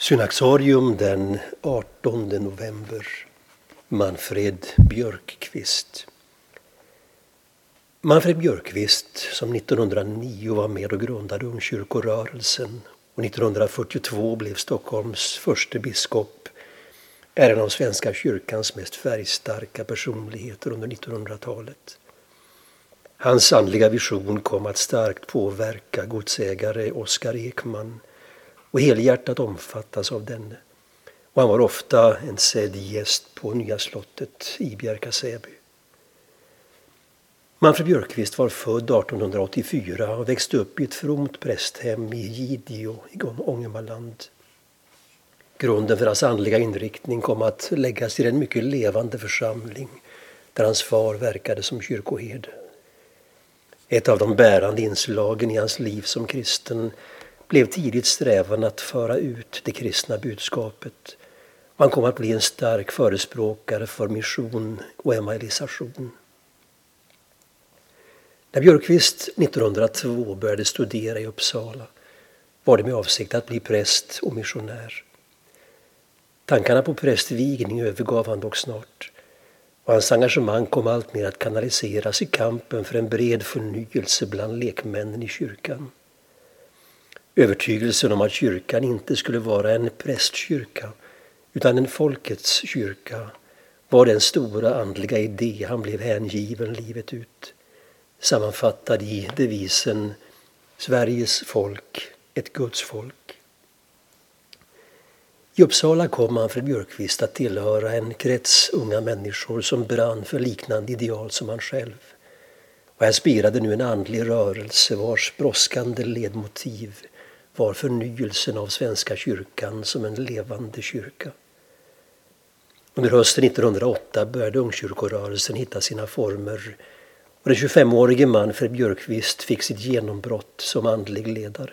Synaxarium den 18 november. Manfred Björkqvist. Manfred Björkqvist, som 1909 var med och grundade ungkyrkorörelsen och 1942 blev Stockholms första biskop, är en av Svenska kyrkans mest färgstarka personligheter under 1900-talet. Hans andliga vision kom att starkt påverka godsägare Oskar Ekman och helhjärtat omfattas av denne. Och han var ofta en sedd gäst på Nya slottet i Bjärka-Säby. Manfred Björkqvist var född 1884 och växte upp i ett fromt prästhem i Gidio i Ångermanland. Grunden för hans andliga inriktning kom att läggas i den mycket levande församling där hans far verkade som kyrkoherde. Ett av de bärande inslagen i hans liv som kristen blev tidigt strävan att föra ut det kristna budskapet. Han kom att bli en stark förespråkare för mission och evangelisation. När Björkqvist 1902 började studera i Uppsala var det med avsikt att bli präst och missionär. Tankarna på prästvigning övergav han dock snart och hans engagemang kom alltmer att kanaliseras i kampen för en bred förnyelse bland lekmännen i kyrkan. Övertygelsen om att kyrkan inte skulle vara en prästkyrka utan en folkets kyrka var den stora andliga idé han blev hängiven livet ut. Sammanfattad i devisen Sveriges folk, ett Guds folk. I Uppsala kom Manfred Björkqvist att tillhöra en krets unga människor som brann för liknande ideal som han själv. Och här spirade nu en andlig rörelse vars brådskande ledmotiv var förnyelsen av Svenska kyrkan som en levande kyrka. Under hösten 1908 började ungkyrkorörelsen hitta sina former och den 25-årige Manfred Björkqvist fick sitt genombrott som andlig ledare.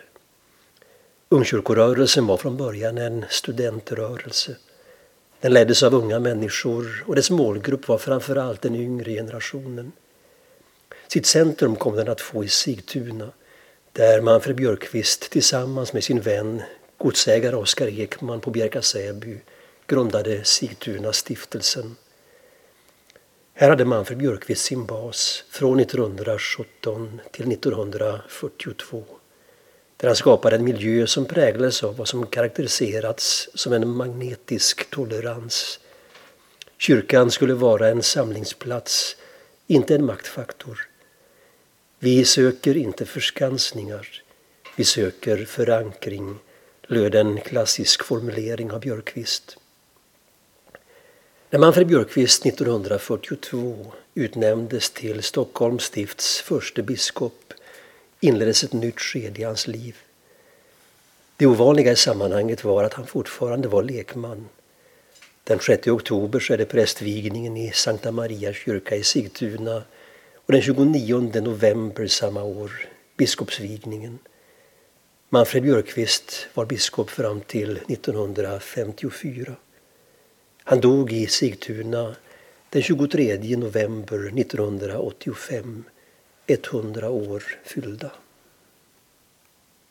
Ungkyrkorörelsen var från början en studentrörelse. Den leddes av unga människor och dess målgrupp var framförallt den yngre generationen. Sitt centrum kom den att få i Sigtuna där Manfred Björkqvist tillsammans med sin vän godsägare Oskar Ekman på Bjärka Säby grundade Sigtuna stiftelsen. Här hade Manfred Björkqvist sin bas från 1917 till 1942 där han skapade en miljö som präglades av vad som karaktäriserats som en magnetisk tolerans. Kyrkan skulle vara en samlingsplats, inte en maktfaktor. Vi söker inte förskansningar, vi söker förankring, löd en klassisk formulering av Björkqvist. När Manfred Björkqvist 1942 utnämndes till Stockholms stifts första biskop inleddes ett nytt skede i hans liv. Det ovanliga i sammanhanget var att han fortfarande var lekman. Den 6 oktober skedde prästvigningen i Sankta Maria kyrka i Sigtuna och den 29 november samma år biskopsvigningen. Manfred Björkqvist var biskop fram till 1954. Han dog i Sigtuna den 23 november 1985, 100 år fyllda.